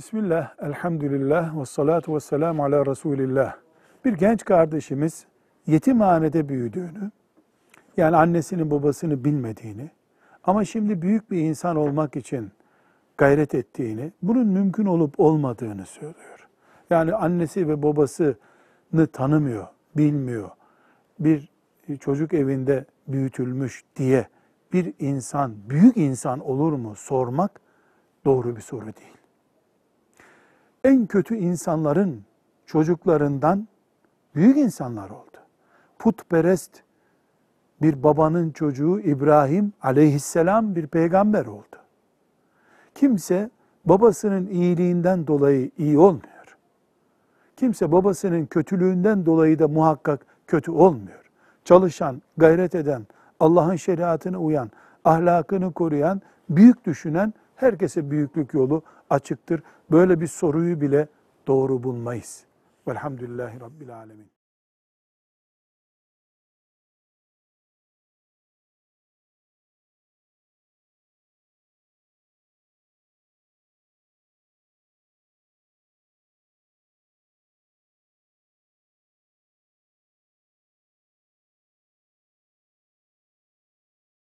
Bismillah, elhamdülillah ve salatu ve selamu ala Resulillah. Bir genç kardeşimiz yetimhanede büyüdüğünü, yani annesini babasını bilmediğini ama şimdi büyük bir insan olmak için gayret ettiğini, bunun mümkün olup olmadığını söylüyor. Yani annesi ve babasını tanımıyor, bilmiyor. Bir çocuk evinde büyütülmüş diye bir insan, büyük insan olur mu sormak doğru bir soru değil. En kötü insanların çocuklarından büyük insanlar oldu. Putperest bir babanın çocuğu İbrahim aleyhisselam bir peygamber oldu. Kimse babasının iyiliğinden dolayı iyi olmuyor. Kimse babasının kötülüğünden dolayı da muhakkak kötü olmuyor. Çalışan, gayret eden, Allah'ın şeriatına uyan, ahlakını koruyan, büyük düşünen herkese büyüklük yolu açıktır. Böyle bir soruyu bile doğru bulmayız. Velhamdülillahi Rabbil Alemin.